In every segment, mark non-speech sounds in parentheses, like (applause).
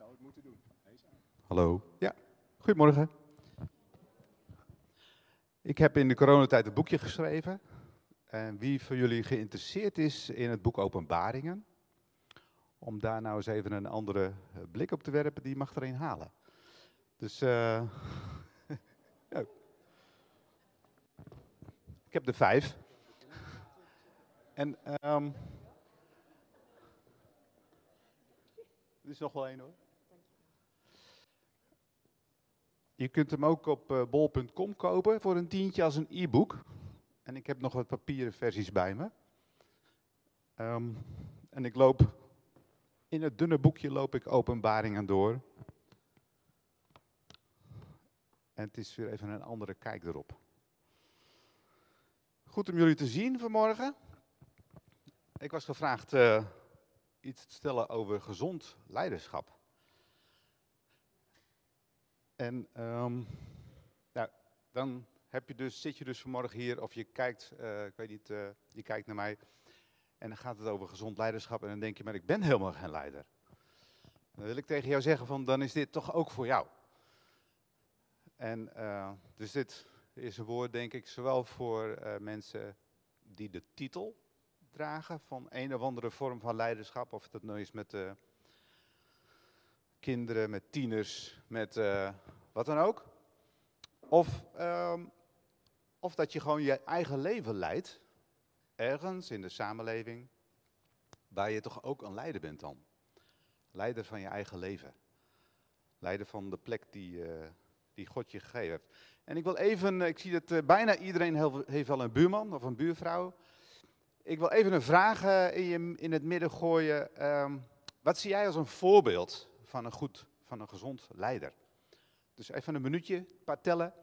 zou het moeten doen. Hallo. Ja, goedemorgen. Ik heb in de coronatijd een boekje geschreven. En wie van jullie geïnteresseerd is in het boek Openbaringen, om daar nou eens even een andere eh, blik op te werpen, die mag er een halen. Dus eh (laughs) ja. ik heb er vijf. En ehm er is nog wel één hoor. Je kunt hem ook op eh, bol.com kopen voor een tientje als een e-book. En ik heb nog wat papieren versies bij me. Ehm, en ik loop, in het dunne boekje loop ik openbaringen door. En het is weer even een andere kijk erop. Goed om jullie te zien vanmorgen. Ik was gevraagd eh, iets te stellen over gezond leiderschap. En ehm, nou, dan heb je dus, zit je dus vanmorgen hier of je kijkt, eh, ik weet niet, eh, je kijkt naar mij. En dan gaat het over gezond leiderschap en dan denk je, maar ik ben helemaal geen leider. Dan wil ik tegen jou zeggen van, dan is dit toch ook voor jou. En uh, dus dit is een woord, denk ik, zowel voor mensen die de titel dragen van een of andere vorm van leiderschap, of dat nou is met kinderen, met tieners, met uh, wat dan ook. Of, um, of dat je gewoon je eigen leven leidt, ergens in de samenleving, waar je toch ook een leider bent dan. Leider van je eigen leven. Leider van de plek die, uh, die God je gegeven heeft. En ik wil even, ik zie dat bijna iedereen heeft wel een buurman of een buurvrouw. Ik wil even een vraag in, je, in het midden gooien. Um, wat zie jij als een voorbeeld van een goed, van een gezond leider. Dus even een minuutje, een paar tellen.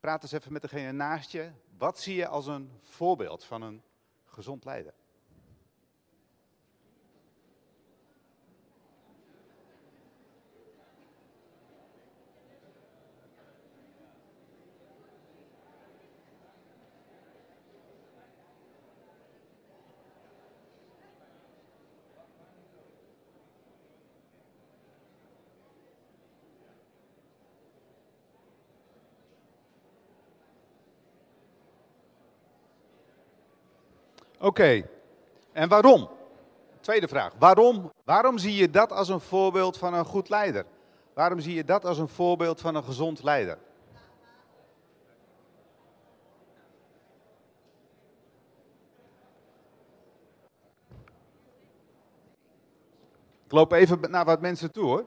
Praat eens even met degene naast je. Wat zie je als een voorbeeld van een gezond leider? Oké, okay. en waarom? Tweede vraag. Waarom, waarom zie je dat als een voorbeeld van een goed leider? Waarom zie je dat als een voorbeeld van een gezond leider? Ik loop even naar wat mensen toe hoor.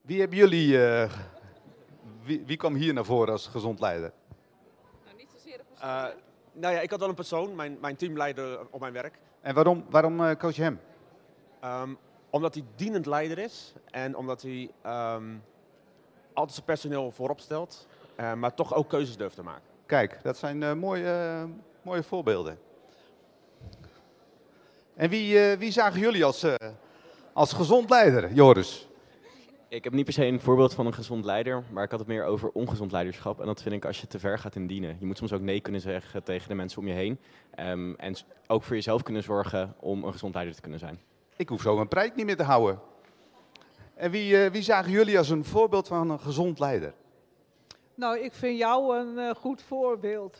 Wie hebben jullie, uh, wie, wie kwam hier naar voren als gezond leider? Nou, niet zozeer op uh, nou ja, ik had wel een persoon, mijn, mijn teamleider op mijn werk. En waarom, waarom coach je hem? Um, omdat hij dienend leider is en omdat hij um, altijd zijn personeel voorop stelt, uh, maar toch ook keuzes durft te maken. Kijk, dat zijn uh, mooie, mooie voorbeelden. En wie, wie zagen jullie als, als gezond leider, Joris? Ik heb niet per se een voorbeeld van een gezond leider, maar ik had het meer over ongezond leiderschap. En dat vind ik als je te ver gaat in dienen. Je moet soms ook nee kunnen zeggen tegen de mensen om je heen. Um, en ook voor jezelf kunnen zorgen om een gezond leider te kunnen zijn. Ik hoef zo mijn prijk niet meer te houden. En wie, uh, wie zagen jullie als een voorbeeld van een gezond leider? Nou, ik vind jou een uh, goed voorbeeld.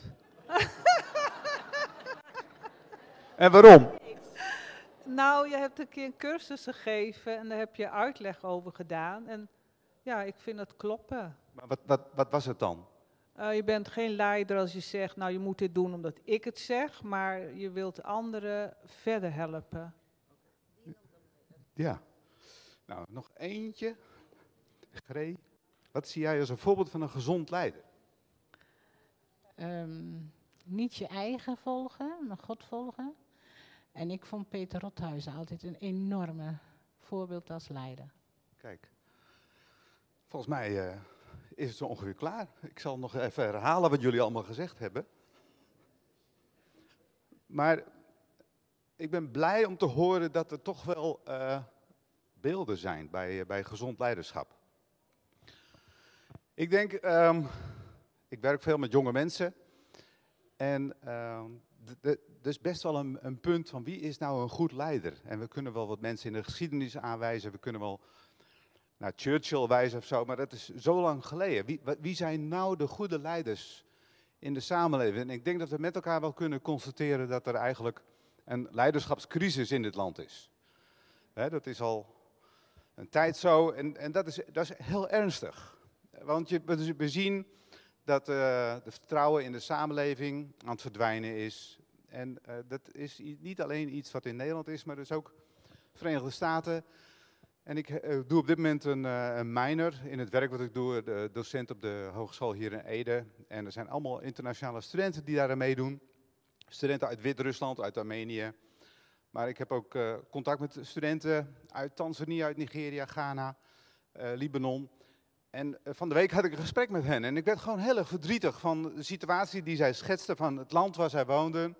en waarom? Nou, je hebt een keer een cursus gegeven en daar heb je uitleg over gedaan. En ja, ik vind het kloppen. Maar wat, wat, wat was het dan? Uh, je bent geen leider als je zegt, nou je moet dit doen omdat ik het zeg, maar je wilt anderen verder helpen. Ja. Nou, nog eentje. Gree, wat zie jij als een voorbeeld van een gezond leider? Um, niet je eigen volgen, maar God volgen. En ik vond Peter Rothuizen altijd een enorme voorbeeld als leider. Kijk, volgens mij uh, is het zo ongeveer klaar. Ik zal nog even herhalen wat jullie allemaal gezegd hebben. Maar ik ben blij om te horen dat er toch wel uh, beelden zijn bij, uh, bij gezond leiderschap. Ik denk, um, ik werk veel met jonge mensen. En uh, is best wel een, een, punt van wie is nou een goed leider. En we kunnen wel wat mensen in de geschiedenis aanwijzen, we kunnen wel naar Churchill wijzen of zo, maar dat is zo lang geleden. Wie, wie zijn nou de goede leiders in de samenleving? En ik denk dat we met elkaar wel kunnen constateren dat er eigenlijk een leiderschapscrisis in dit land is. dat is al een tijd zo en, en dat, is, dat is heel ernstig. Want je, we zien dat uh, de vertrouwen in de samenleving aan het verdwijnen is. En uh, dat is niet alleen iets wat in Nederland is, maar dus ook Verenigde Staten. En ik uh, doe op dit moment een, een, minor in het werk wat ik doe, de docent op de hogeschool hier in Ede. En er zijn allemaal internationale studenten die daar meedoen. Studenten uit Wit-Rusland, uit Armenië. Maar ik heb ook contact met studenten uit Tanzania, uit Nigeria, Ghana, Libanon. En eh, van de week had ik een gesprek met hen en ik werd gewoon heel erg verdrietig van de situatie die zij schetsten van het land waar zij woonden.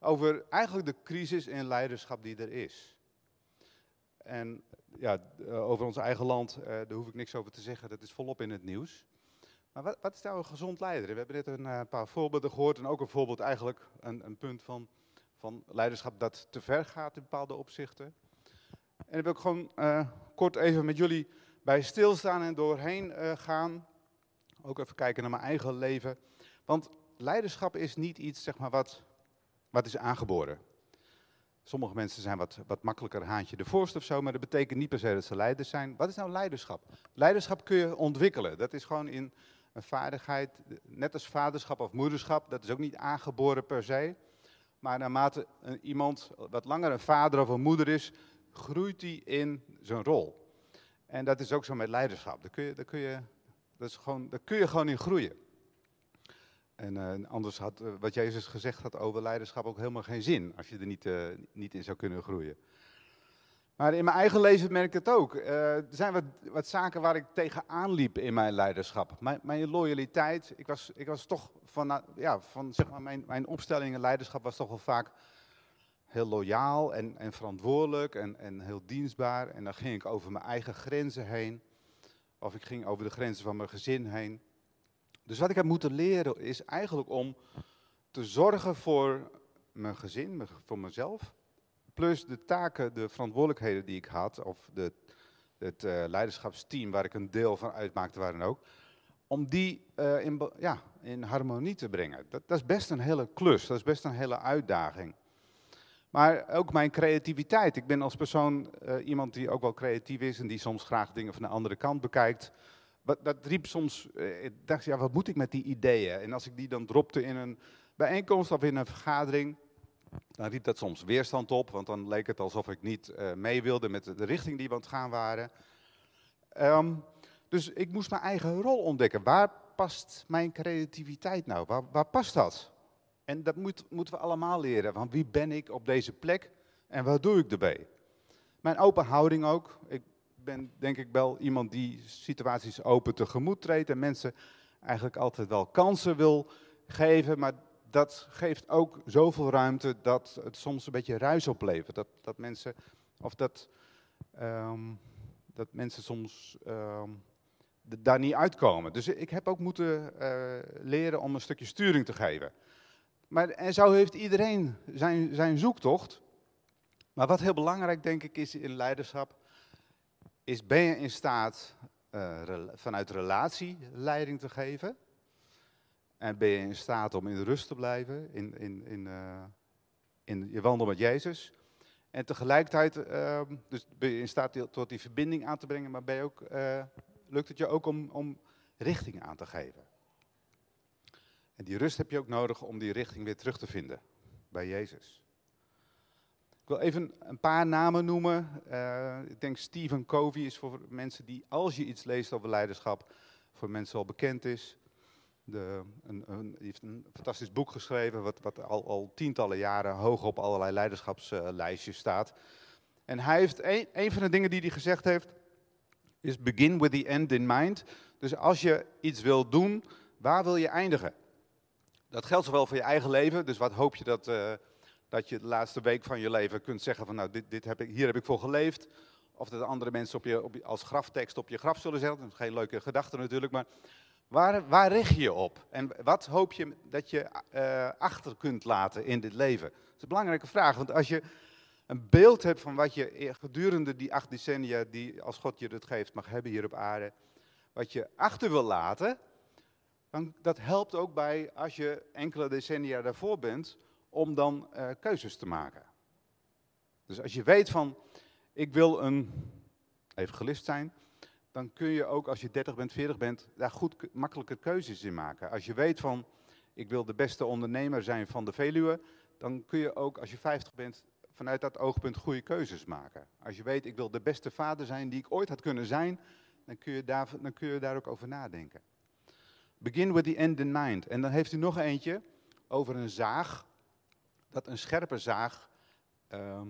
Over eigenlijk de crisis in leiderschap die er is. En ja, eh, over ons eigen land, uh, daar hoef ik niks over te zeggen, dat is volop in het nieuws. Maar wat, wat is nou een gezond leider? We hebben net een paar voorbeelden gehoord en ook een voorbeeld eigenlijk, een, een punt van, van leiderschap dat te ver gaat in bepaalde opzichten. En dan wil ik gewoon kort even met jullie bij stilstaan en doorheen uh, gaan. Ook even kijken naar mijn eigen leven. Want leiderschap is niet iets zeg maar, wat, wat is aangeboren. Sommige mensen zijn wat, wat makkelijker haantje de voorst of zo, maar dat betekent niet per se dat ze leiders zijn. Wat is nou leiderschap? Leiderschap kun je ontwikkelen. Dat is gewoon in een vaardigheid, net als vaderschap of moederschap. Dat is ook niet aangeboren per se. Maar naarmate iemand wat langer een vader of een moeder is, groeit hij in zijn rol. En dat is ook zo met leiderschap. Daar kun je, daar kun je, dat is gewoon, daar kun je gewoon in groeien. En uh, anders had uh, wat Jezus gezegd had over leiderschap ook helemaal geen zin, als je er niet, uh, niet in zou kunnen groeien. Maar in mijn eigen leven merk ik het ook. er zijn wat, wat, zaken waar ik tegenaan liep in mijn leiderschap. Mijn, mijn loyaliteit, ik was, ik was toch van, ja, van zeg maar, mijn, mijn opstelling in leiderschap was toch wel vaak heel loyaal en, en verantwoordelijk en, en heel dienstbaar. En dan ging ik over mijn eigen grenzen heen. Of ik ging over de grenzen van mijn gezin heen. Dus wat ik heb moeten leren is eigenlijk om te zorgen voor mijn gezin, voor mezelf. Plus de taken, de verantwoordelijkheden die ik had, of de, het uh, leiderschapsteam waar ik een deel van uitmaakte, waar dan ook. Om die uh, in, ja, in harmonie te brengen. Dat, dat is best een hele klus, dat is best een hele uitdaging. Maar ook mijn creativiteit. Ik ben als persoon uh, iemand die ook wel creatief is en die soms graag dingen van de andere kant bekijkt. Wat, dat riep soms, uh, ik dacht, ja, wat moet ik met die ideeën? En als ik die dan dropte in een bijeenkomst of in een vergadering, dan riep dat soms weerstand op, want dan leek het alsof ik niet uh, mee wilde met de richting die we aan het gaan waren. Um, dus ik moest mijn eigen rol ontdekken. Waar past mijn creativiteit nou? Waar, waar past dat? En dat moet, moeten we allemaal leren. Want wie ben ik op deze plek en wat doe ik erbij? Mijn open houding ook. Ik ben denk ik wel iemand die situaties open tegemoet treedt en mensen eigenlijk altijd wel kansen wil geven. Maar dat geeft ook zoveel ruimte dat het soms een beetje ruis oplevert. Dat, dat mensen, of dat, um, dat mensen soms um, daar niet uitkomen. Dus ik heb ook moeten uh, leren om een stukje sturing te geven. Maar, en zo heeft iedereen zijn, zijn zoektocht. Maar wat heel belangrijk denk ik is in leiderschap, is ben je in staat uh, vanuit relatie leiding te geven? En ben je in staat om in rust te blijven, in, in, in, uh, in je wandel met Jezus? En tegelijkertijd uh, dus ben je in staat tot die verbinding aan te brengen, maar ben je ook, uh, lukt het je ook om, om richting aan te geven? En die rust heb je ook nodig om die richting weer terug te vinden bij Jezus. Ik wil even een paar namen noemen. Uh, ik denk Stephen Covey is voor mensen die, als je iets leest over leiderschap, voor mensen al bekend is. De, een, een, die heeft een fantastisch boek geschreven, wat, wat al, al, tientallen jaren hoog op allerlei leiderschapslijstjes staat. En hij heeft een, een van de dingen die hij gezegd heeft, is begin with the end in mind. Dus als je iets wil doen, waar wil je eindigen? Dat geldt zowel voor je eigen leven, dus wat hoop je dat, uh, dat je de laatste week van je leven kunt zeggen van nou, dit, dit heb ik, hier heb ik voor geleefd. Of dat andere mensen op je, op als graftekst op je graf zullen zetten. Dat is geen leuke gedachte natuurlijk, maar Waar, waar richt je je op? En wat hoop je dat je eh, achter kunt laten in dit leven? Dat is een belangrijke vraag, want als je een beeld hebt van wat je gedurende die acht decennia, die als God je het geeft, mag hebben hier op aarde, wat je achter wil laten, dan dat helpt ook bij als je enkele decennia daarvoor bent, om dan uh, keuzes te maken. Dus als je weet van, ik wil een evangelist zijn, dan kun je ook als je 30 bent, 40 bent, daar goed makkelijke keuzes in maken. Als je weet van, ik wil de beste ondernemer zijn van de Veluwe, dan kun je ook als je 50 bent, vanuit dat oogpunt goede keuzes maken. Als je weet, ik wil de beste vader zijn die ik ooit had kunnen zijn, dan kun je daar, dan kun je daar ook over nadenken. Begin with the end in mind. En dan heeft u nog eentje over een zaag. Dat een scherpe zaag ehm,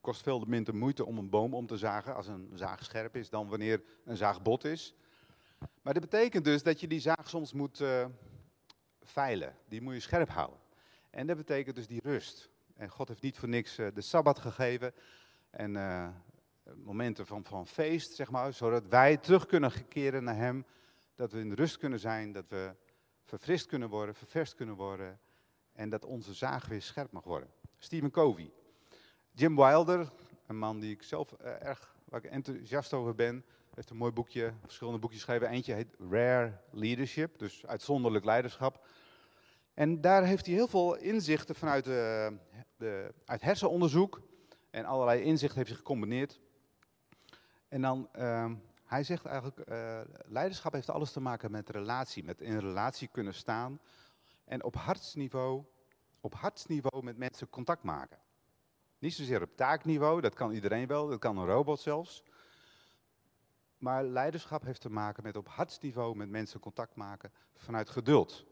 kost veel minder moeite om een boom om te zagen als een zaag scherp is dan wanneer een zaag bot is. Maar dat betekent dus dat je die zaag soms moet uh, veilen. Die moet je scherp houden. En dat betekent dus die rust. En God heeft niet voor niks uh, de Sabbat gegeven. En uh, momenten van, van feest, zeg maar. Zodat wij terug kunnen keren naar Hem. Dat we in rust kunnen zijn. Dat we verfrist kunnen worden, ververst kunnen worden. En dat onze zaag weer scherp mag worden. Stephen Covey. Jim Wilder, een man die ik zelf uh, erg waar ik enthousiast over ben, heeft een mooi boekje, verschillende boekjes geschreven. Eentje heet Rare Leadership, dus uitzonderlijk leiderschap. En daar heeft hij heel veel inzichten vanuit de, de, uit hersenonderzoek. En allerlei inzichten heeft hij gecombineerd. En dan, uh, hij zegt eigenlijk, uh, leiderschap heeft alles te maken met relatie. Met in relatie kunnen staan. En op hartsniveau, op hartsniveau met mensen contact maken. Niet zozeer op taakniveau, dat kan iedereen wel, dat kan een robot zelfs. Maar leiderschap heeft te maken met op hartsniveau met mensen contact maken vanuit geduld.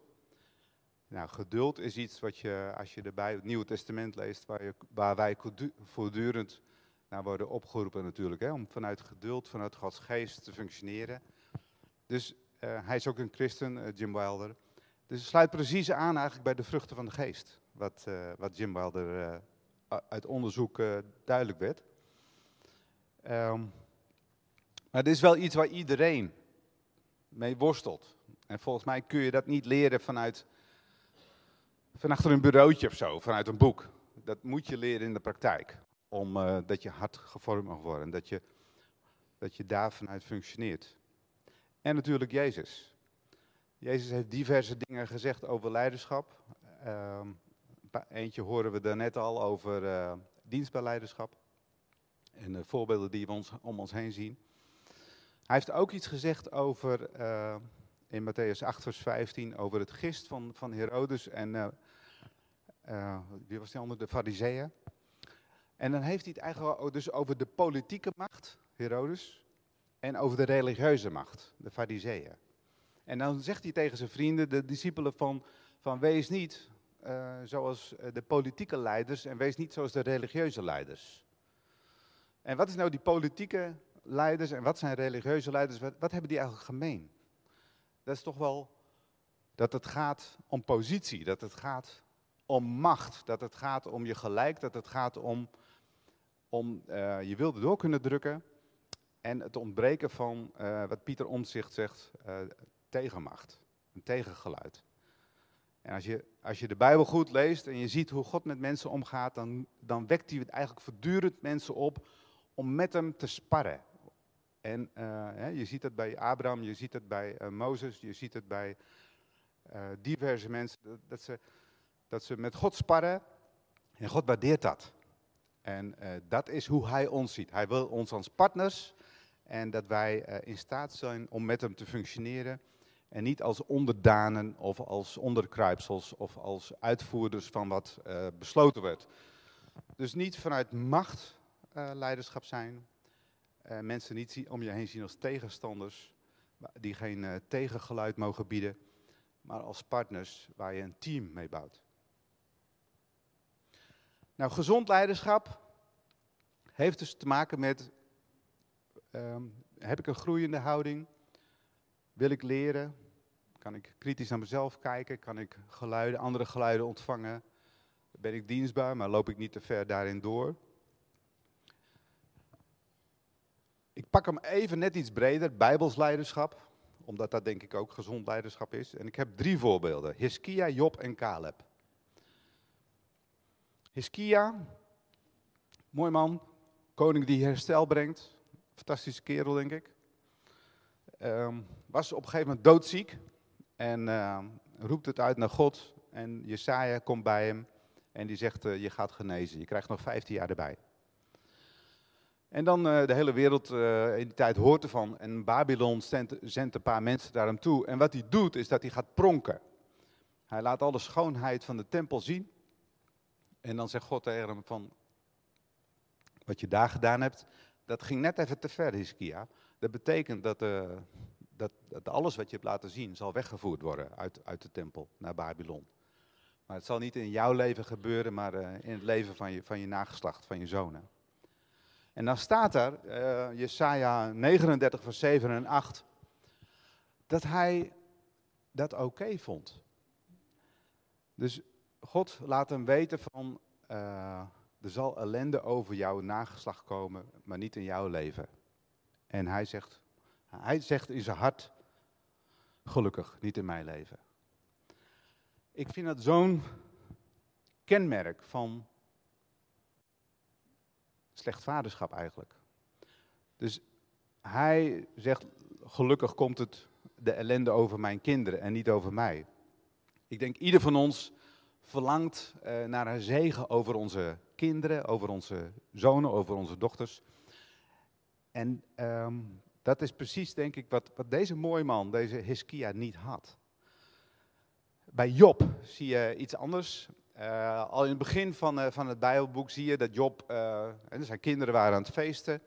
Nou, geduld is iets wat je, als je erbij het Nieuwe Testament leest, waar, je, waar wij voortdurend naar worden opgeroepen natuurlijk, hè, om vanuit geduld, vanuit Gods geest te functioneren. Dus uh, hij is ook een christen, uh, Jim Wilder. Dus het sluit precies aan eigenlijk bij de vruchten van de geest, wat, uh, wat Jim Wilder uit onderzoek duidelijk werd. Um, maar dit is wel iets waar iedereen mee worstelt. En volgens mij kun je dat niet leren vanuit, van achter een bureautje of zo, vanuit een boek. Dat moet je leren in de praktijk. Omdat uh, dat je hart gevormd mag worden. Dat je, dat je daar vanuit functioneert. En natuurlijk Jezus. Jezus heeft diverse dingen gezegd over leiderschap. Um, Eentje horen we daarnet al over uh, dienstbaar leiderschap. En de voorbeelden die we ons, om ons heen zien. Hij heeft ook iets gezegd over, uh, in Matthäus 8, vers 15, over het gist van, van Herodes en, uh, wie was die andere, de Fariseeën. En dan heeft hij het eigenlijk dus over de politieke macht, Herodes, en over de religieuze macht, de Fariseeën. En dan zegt hij tegen zijn vrienden, de discipelen, van, van wees niet uh, zoals eh, de politieke leiders en wees niet zoals de religieuze leiders. En wat is nou die politieke leiders en wat zijn religieuze leiders? Wat, wat hebben die eigenlijk gemeen? Dat is toch wel dat het gaat om positie, dat het gaat om macht, dat het gaat om je gelijk, dat het gaat om, om uh, je wilde door kunnen drukken en het ontbreken van, uh, wat Pieter Omtzigt zegt, uh, tegenmacht, een tegengeluid. En als je, als je de Bijbel goed leest en je ziet hoe God met mensen omgaat, dan, dan wekt hij eigenlijk voortdurend mensen op om met hem te sparren. En je ziet het bij Abraham, je ziet het bij uh, Mozes, je ziet het bij diverse mensen, dat, dat, ze, dat ze met God sparren en God waardeert dat. En dat is hoe hij ons ziet. Hij wil ons als partners en dat wij in staat zijn om met hem te functioneren en niet als onderdanen of als onderkruipsels of als uitvoerders van wat uh, besloten werd. Dus niet vanuit macht leiderschap zijn. Mensen niet om je heen zien als tegenstanders, die geen tegengeluid mogen bieden. Maar als partners waar je een team mee bouwt. Nou, gezond leiderschap heeft dus te maken met, um, heb ik een groeiende houding? Wil ik leren? Kan ik kritisch naar mezelf kijken? Kan ik geluiden, andere geluiden ontvangen? Ben ik dienstbaar, maar loop ik niet te ver daarin door? Ik pak hem even net iets breder, bijbels leiderschap. omdat dat denk ik ook gezond leiderschap is. En ik heb drie voorbeelden: Hiskia, Job en Caleb. Hiskia, mooi man, koning die herstel brengt. Fantastische kerel, denk ik. Ehm, was op een gegeven moment doodziek en ehm, roept het uit naar God. En Jesaja komt bij hem en die zegt, eh, je gaat genezen, je krijgt nog 15 jaar erbij. En dan uh, de hele wereld in die tijd hoort ervan. En Babylon zendt, zendt een paar mensen daar hem toe. En wat hij doet, is dat hij gaat pronken. Hij laat alle schoonheid van de tempel zien. En dan zegt God tegen hem van, wat je daar gedaan hebt, dat ging net even te ver, Hiskia. Dat betekent dat, uh, dat, dat, alles wat je hebt laten zien zal weggevoerd worden uit, uit de tempel naar Babylon. Maar het zal niet in jouw leven gebeuren, maar uh, in het leven van je, van je nageslacht, van je zonen. En dan staat er, uh, Jesaja 39 vers 7 en 8, dat hij dat oké vond. Dus God laat hem weten van, uh, er zal ellende over jouw nageslacht komen, maar niet in jouw leven. En hij zegt, hij zegt in zijn hart, gelukkig, niet in mijn leven. Ik vind dat zo'n kenmerk van slecht vaderschap eigenlijk. Dus hij zegt, gelukkig komt het de ellende over mijn kinderen en niet over mij. Ik denk ieder van ons verlangt uh, naar een zegen over onze kinderen, over onze zonen, over onze dochters. En um, dat is precies, denk ik, wat, wat deze mooie man, deze Hiskia, niet had. Bij Job zie je iets anders. Uh, al in het begin van, uh, van het Bijbelboek zie je dat Job, en zijn kinderen waren aan het feesten.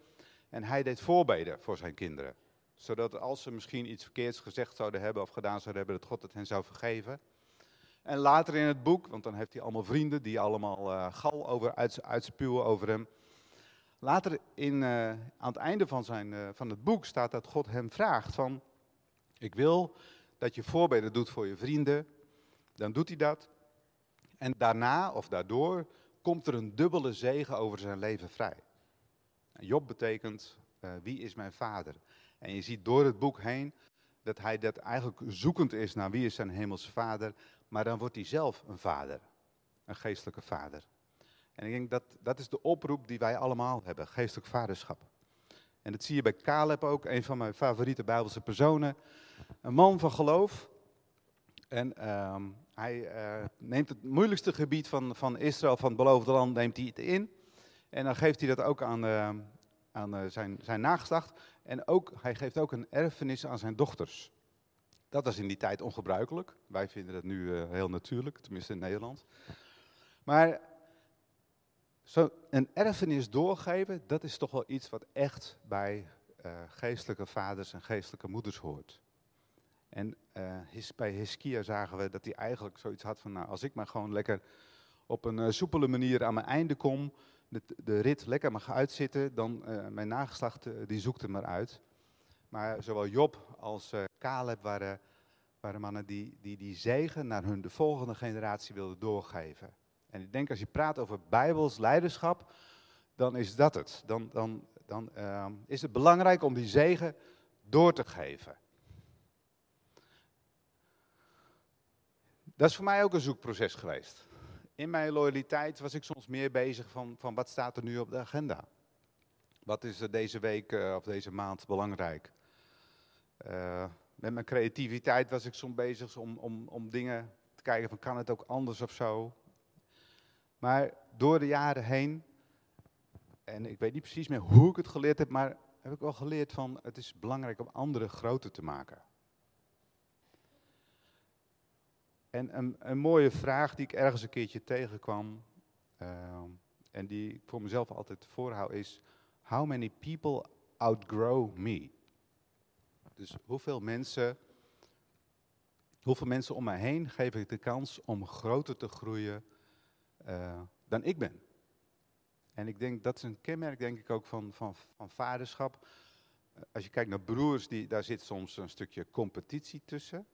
En hij deed voorbeden voor zijn kinderen. Zodat als ze misschien iets verkeerds gezegd zouden hebben of gedaan zouden hebben, dat God het hen zou vergeven. En later in het boek, want dan heeft hij allemaal vrienden die allemaal gal over uit, uitspuwen over hem. Later in, aan het einde van, zijn, van het boek staat dat God hem vraagt van, ik wil dat je voorbeden doet voor je vrienden. Dan doet hij dat. En daarna of daardoor komt er een dubbele zegen over zijn leven vrij. Job betekent, wie is mijn vader? En je ziet door het boek heen dat hij dat eigenlijk zoekend is naar wie is zijn hemelse vader. Maar dan wordt hij zelf een vader, een geestelijke vader. En ik denk dat dat is de oproep die wij allemaal hebben, geestelijk vaderschap. En dat zie je bij Caleb ook, een van mijn favoriete Bijbelse personen. Een man van geloof. En um, hij uh, neemt het moeilijkste gebied van, van Israël, van het beloofde land, neemt hij het in. En dan geeft hij dat ook aan, uh, aan uh, zijn, zijn nageslacht. En ook, hij geeft ook een erfenis aan zijn dochters. Dat was in die tijd ongebruikelijk. Wij vinden dat nu heel natuurlijk, tenminste in Nederland. Maar zo een erfenis doorgeven, dat is toch wel iets wat echt bij geestelijke vaders en geestelijke moeders hoort. En uh, bij Hiskia zagen we dat hij eigenlijk zoiets had van, nou, als ik maar gewoon lekker op een soepele manier aan mijn einde kom, de, de rit lekker mag uitzitten, dan uh, mijn nageslacht die zoekt er maar uit. Maar zowel Job als Caleb waren, waren mannen die, die die zegen naar hun de volgende generatie wilden doorgeven. En ik denk als je praat over bijbels leiderschap, dan is dat het. Dan, dan, dan is het belangrijk om die zegen door te geven. Dat is voor mij ook een zoekproces geweest. In mijn loyaliteit was ik soms meer bezig van, van wat staat er nu op de agenda? Wat is er deze week uh, of deze maand belangrijk? Uh, met mijn creativiteit was ik soms bezig om, om, om dingen te kijken van kan het ook anders of zo. Maar door de jaren heen, en ik weet niet precies meer hoe ik het geleerd heb, maar heb ik wel geleerd van het is belangrijk om anderen groter te maken. En een, een, mooie vraag die ik ergens een keertje tegenkwam, uh, en die ik voor mezelf altijd voorhoud, is: How many people outgrow me? Dus hoeveel mensen, hoeveel mensen om mij heen geef ik de kans om groter te groeien uh, dan ik ben? En ik denk dat is een kenmerk, denk ik, ook van, van, van vaderschap. Als je kijkt naar broers, die, daar zit soms een stukje competitie tussen.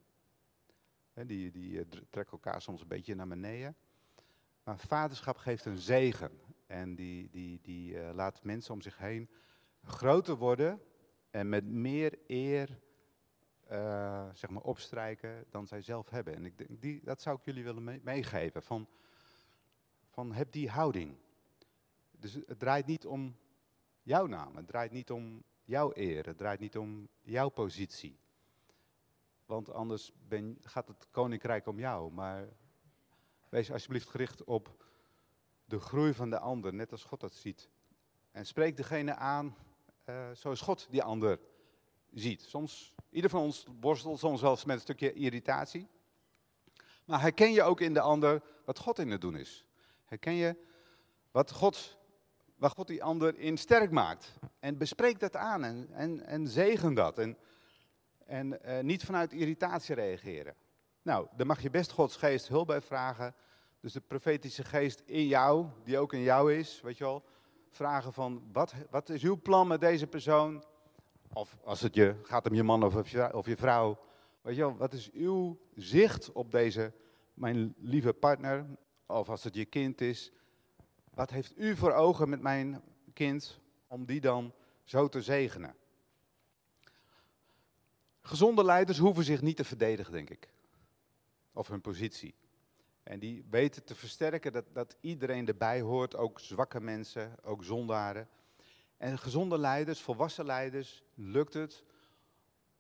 Die, die uh, trekken elkaar soms een beetje naar beneden. Maar vaderschap geeft een zegen. En die, die, die uh, laat mensen om zich heen groter worden. En met meer eer eh, zeg maar opstrijken dan zij zelf hebben. En ik denk, die, dat zou ik jullie willen mee- meegeven. Van, van heb die houding. Dus het draait niet om jouw naam, het draait niet om jouw eer, het draait niet om jouw positie. Want anders ben, gaat het koninkrijk om jou. Maar wees alsjeblieft gericht op de groei van de ander, net als God dat ziet. En spreek degene aan eh, zoals God die ander ziet. Soms, ieder van ons worstelt soms wel eens met een stukje irritatie. Maar herken je ook in de ander wat God in het doen is. Herken je wat God, waar God die ander in sterk maakt. En bespreek dat aan en, en, en zegen dat. En, en eh, niet vanuit irritatie reageren. Nou, daar mag je best Gods geest hulp bij vragen. Dus de profetische geest in jou, die ook in jou is, weet je wel. Vragen van, wat, wat is uw plan met deze persoon? Of als het je, gaat om je man of, je- of je vrouw. Weet je wel, wat is uw zicht op deze, mijn lieve partner? Of als het je kind is. Wat heeft u voor ogen met mijn kind om die dan zo te zegenen? Gezonde leiders hoeven zich niet te verdedigen, denk ik. Of hun positie. En die weten te versterken dat, dat iedereen erbij hoort, ook zwakke mensen, ook zondaren. En gezonde leiders, volwassen leiders, lukt het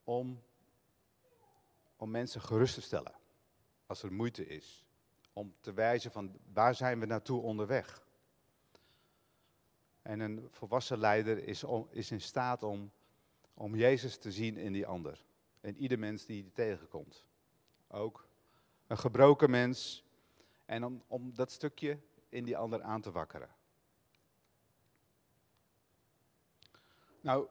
om, om mensen gerust te stellen. Als er moeite is. Om te wijzen van waar zijn we naartoe onderweg. En een volwassen leider is, is in staat om, om Jezus te zien in die ander. In ieder mens die tegenkomt. Ook een gebroken mens. En om, om dat stukje in die ander aan te wakkeren. Nou,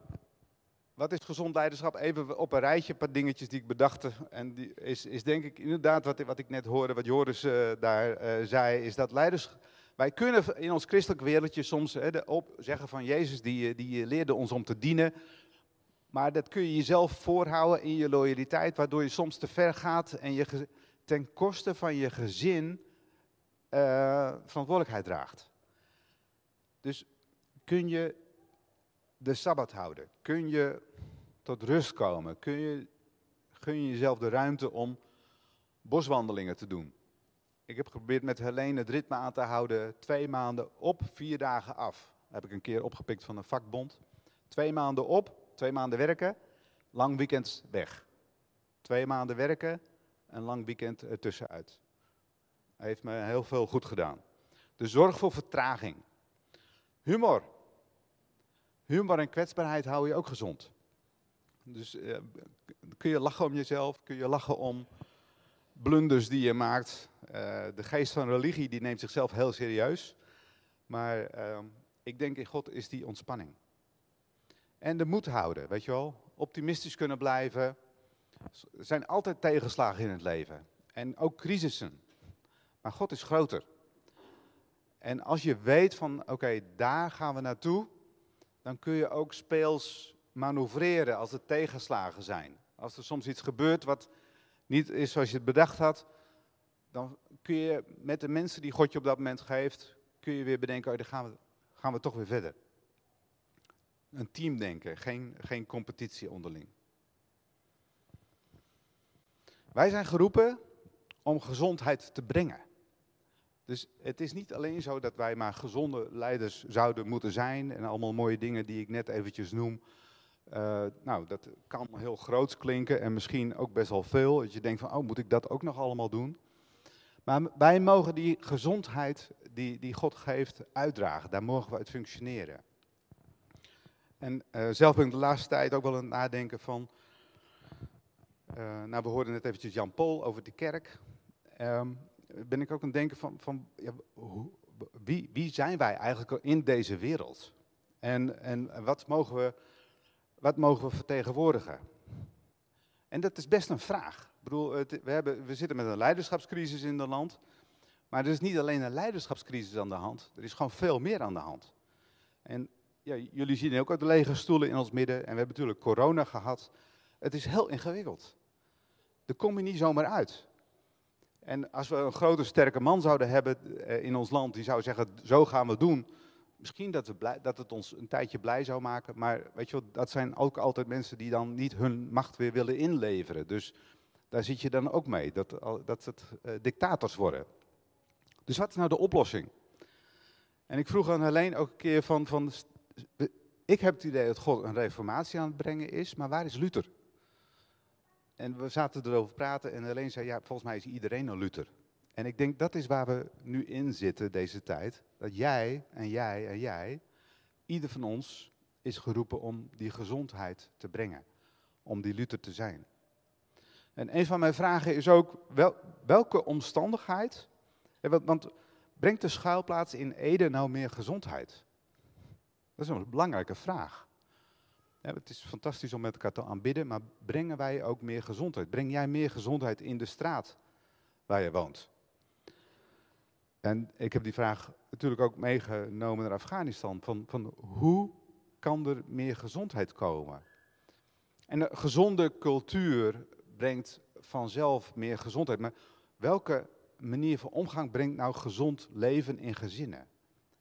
wat is gezond leiderschap? Even op een rijtje, een paar dingetjes die ik bedacht. En die is, is denk ik inderdaad wat, wat ik net hoorde, wat Joris eh, daar eh, zei, is dat leiders... Wij kunnen in ons christelijk wereldje soms hè, de op, zeggen van Jezus, die, eh, die leerde ons om te dienen. Maar dat kun je jezelf voorhouden in je loyaliteit, waardoor je soms te ver gaat en je ten koste van je gezin eh, verantwoordelijkheid draagt. Dus kun je de Sabbat houden? Kun je tot rust komen? Kun je, gun je jezelf de ruimte om boswandelingen te doen? Ik heb geprobeerd met Helene het ritme aan te houden. Twee maanden op, vier dagen af. heb ik een keer opgepikt van een vakbond. Twee maanden op, twee maanden werken, lang weekend weg. Twee maanden werken, een lang weekend ertussenuit. Hij heeft me heel veel goed gedaan. De zorg voor vertraging. Humor. Humor en kwetsbaarheid hou je ook gezond. Dus eh, kun je lachen om jezelf, kun je lachen om blunders die je maakt. Eh, de geest van religie die neemt zichzelf heel serieus. Maar ehm, ik denk in God is die ontspanning. En de moed houden, weet je wel. Optimistisch kunnen blijven. Er zijn altijd tegenslagen in het leven. En ook crisissen. Maar God is groter. En als je weet van, oké, daar gaan we naartoe, dan kun je ook speels manoeuvreren als er tegenslagen zijn. Als er soms iets gebeurt wat niet is zoals je het bedacht had, dan kun je met de mensen die God je op dat moment geeft, kun je weer bedenken, oh, dan gaan we, gaan we toch weer verder. Een team denken, geen, geen competitie onderling. Wij zijn geroepen om gezondheid te brengen. Dus het is niet alleen zo dat wij maar gezonde leiders zouden moeten zijn en allemaal mooie dingen die ik net eventjes noem. Uh, nou, dat kan heel groot klinken en misschien ook best wel veel. Dat je denkt van, oh, moet ik dat ook nog allemaal doen? Maar wij mogen die gezondheid die, die God geeft uitdragen. Daar mogen we uit functioneren. En uh, zelf ben ik de laatste tijd ook wel aan het nadenken van... Uh, nou, we hoorden net eventjes Jan Paul over de kerk. Um, ben ik ook aan het denken van, van ja, hoe, wie, wie zijn wij eigenlijk in deze wereld? En, en wat, mogen we, wat mogen we vertegenwoordigen? En dat is best een vraag. Ik bedoel, we, hebben, we zitten met een leiderschapscrisis in het land. Maar er is niet alleen een leiderschapscrisis aan de hand. Er is gewoon veel meer aan de hand. En ja, jullie zien ook de lege stoelen in ons midden. En we hebben natuurlijk corona gehad. Het is heel ingewikkeld. Daar kom je niet zomaar uit. En als we een grote, sterke man zouden hebben in ons land, die zou zeggen, zo gaan we doen, Misschien dat, we dat het ons een tijdje blij zou maken, maar weet je wel, dat zijn ook altijd mensen die dan niet hun macht weer willen inleveren. Dus daar zit je dan ook mee, dat, dat het eh, dictators worden. Dus wat is nou de oplossing? En ik vroeg aan Helene ook een keer van, van, ik heb het idee dat God een reformatie aan het brengen is, maar waar is Luther? En we zaten erover te praten en Helene zei, ja, volgens mij is iedereen een Luther. En ik denk dat is waar we nu in zitten deze tijd. Dat jij en jij en jij, ieder van ons is geroepen om die gezondheid te brengen. Om die Luther te zijn. En een van mijn vragen is ook, wel, welke omstandigheid, want, want brengt de schuilplaats in Ede nou meer gezondheid? Dat is een belangrijke vraag. Het is fantastisch om met elkaar te aanbidden, maar brengen wij ook meer gezondheid? Breng jij meer gezondheid in de straat waar je woont? En ik heb die vraag natuurlijk ook meegenomen naar Afghanistan. Van, van hoe kan er meer gezondheid komen? En een gezonde cultuur brengt vanzelf meer gezondheid. Maar welke manier van omgang brengt nou gezond leven in gezinnen?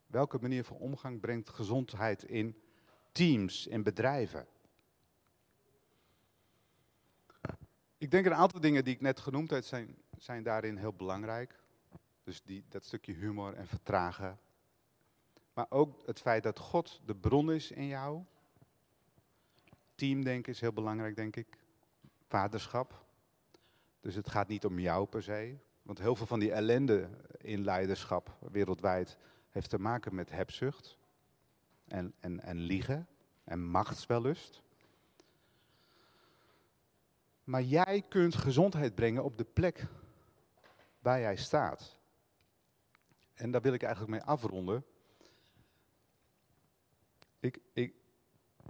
Welke manier van omgang brengt gezondheid in teams, in bedrijven? Ik denk een aantal dingen die ik net genoemd heb, zijn, zijn daarin heel belangrijk. Dus die, dat stukje humor en vertragen. Maar ook het feit dat God de bron is in jou. Teamdenken is heel belangrijk, denk ik. Vaderschap. Dus het gaat niet om jou per se. Want heel veel van die ellende in leiderschap wereldwijd heeft te maken met hebzucht. En, en, en liegen. En machtswellust. Maar jij kunt gezondheid brengen op de plek waar jij staat. En daar wil ik eigenlijk mee afronden. Ik, ik,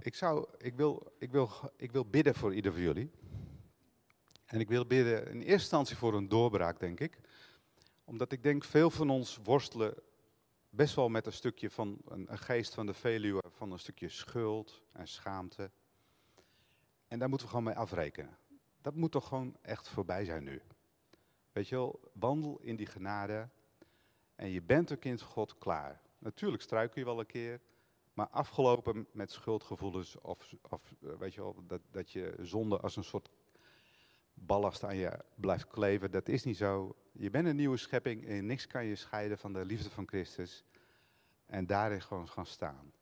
ik, zou, ik, wil, ik, wil, ik wil bidden voor ieder van jullie. En ik wil bidden in eerste instantie voor een doorbraak, denk ik. Omdat ik denk, veel van ons worstelen best wel met een stukje van een, geest van de Veluwe, van een stukje schuld en schaamte. En daar moeten we gewoon mee afrekenen. Dat moet toch gewoon echt voorbij zijn nu. Weet je wel, wandel in die genade en je bent een kind God klaar. Natuurlijk struikel je wel een keer, maar afgelopen met schuldgevoelens of, of eh, weet je wel, dat, dat je zonde als een soort ballast aan je blijft kleven, dat is niet zo. Je bent een nieuwe schepping en niks kan je scheiden van de liefde van Christus. En daarin gewoon gaan staan.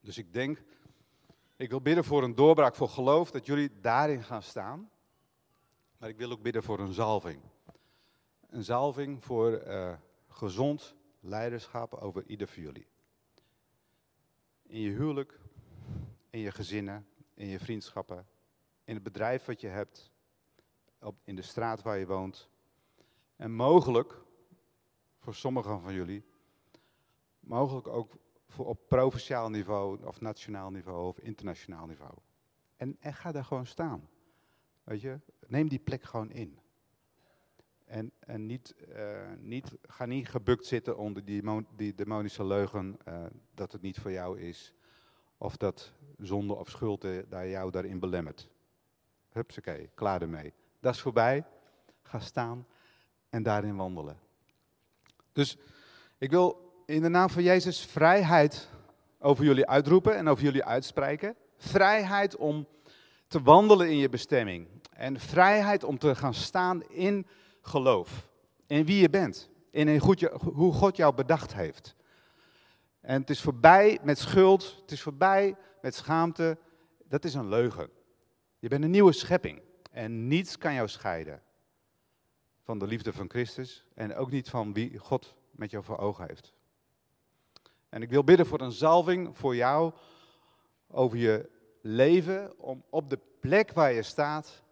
Dus ik denk, ik wil bidden voor een doorbraak voor geloof, dat jullie daarin gaan staan. Maar ik wil ook bidden voor een zalving. Een zalving voor eh, gezond leiderschap over ieder van jullie. In je huwelijk, in je gezinnen, in je vriendschappen, in het bedrijf wat je hebt, op, in de straat waar je woont. En mogelijk, voor sommigen van jullie, mogelijk ook voor op provinciaal niveau, of nationaal niveau, of internationaal niveau. En, en ga daar gewoon staan. Weet je, neem die plek gewoon in. En, en niet, eh, niet, ga niet gebukt zitten onder die, die demonische leugen eh, dat het niet voor jou is. Of dat zonde of schuld eh, daar jou daarin belemmert. Hupsakee, klaar ermee. Dat is voorbij. Ga staan en daarin wandelen. Dus ik wil in de naam van Jezus vrijheid over jullie uitroepen en over jullie uitspreken. Vrijheid om te wandelen in je bestemming. En vrijheid om te gaan staan in geloof. In wie je bent. In goed hoe God jou bedacht heeft. En het is voorbij met schuld. Het is voorbij met schaamte. Dat is een leugen. Je bent een nieuwe schepping. En niets kan jou scheiden van de liefde van Christus. En ook niet van wie God met jou voor ogen heeft. En ik wil bidden voor een zalving voor jou over je leven. Om op de plek waar je staat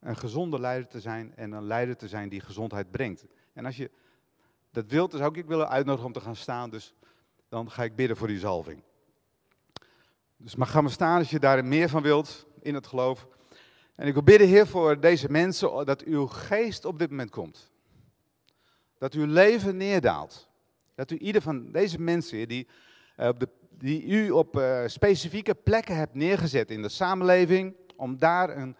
een gezonde leider te zijn. En een leider te zijn die gezondheid brengt. En als je dat wilt, dan zou ik willen uitnodigen om te gaan staan. Dus dan ga ik bidden voor die zalving. Dus maar gaan we staan als je daar meer van wilt in het geloof. En ik wil bidden, Heer, voor deze mensen dat uw geest op dit moment komt. Dat uw leven neerdaalt. Dat u ieder van deze mensen, Heer, die, eh, de, die u op eh, specifieke plekken hebt neergezet in de samenleving, om daar een,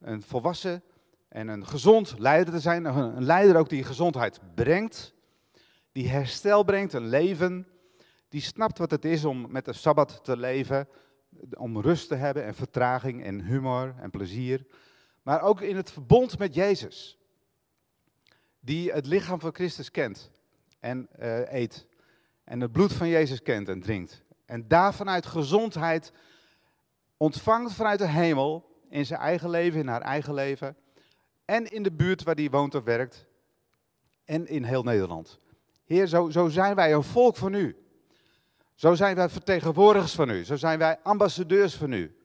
een volwassen en een gezond leider te zijn. Een leider ook die gezondheid brengt, die herstel brengt, een leven die snapt wat het is om met de Sabbat te leven, om rust te hebben en vertraging en humor en plezier. Maar ook in het verbond met Jezus, die het lichaam van Christus kent en eh, eet. En het bloed van Jezus kent en drinkt. En daar vanuit gezondheid ontvangt vanuit de hemel in zijn eigen leven, in haar eigen leven. En in de buurt waar hij woont of werkt. En in heel Nederland. Heer, zo, zo zijn wij een volk van u. Zo zijn wij vertegenwoordigers van u. Zo zijn wij ambassadeurs van u.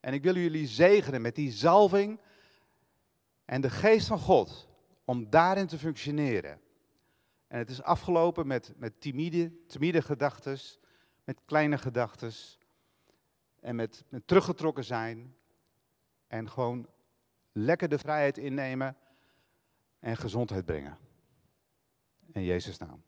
En ik wil jullie zegenen met die zalving en de geest van God om daarin te functioneren. En het is afgelopen met, met timide, timide gedachten, met kleine gedachten en met, met teruggetrokken zijn en gewoon lekker de vrijheid innemen en gezondheid brengen. In Jezus' naam.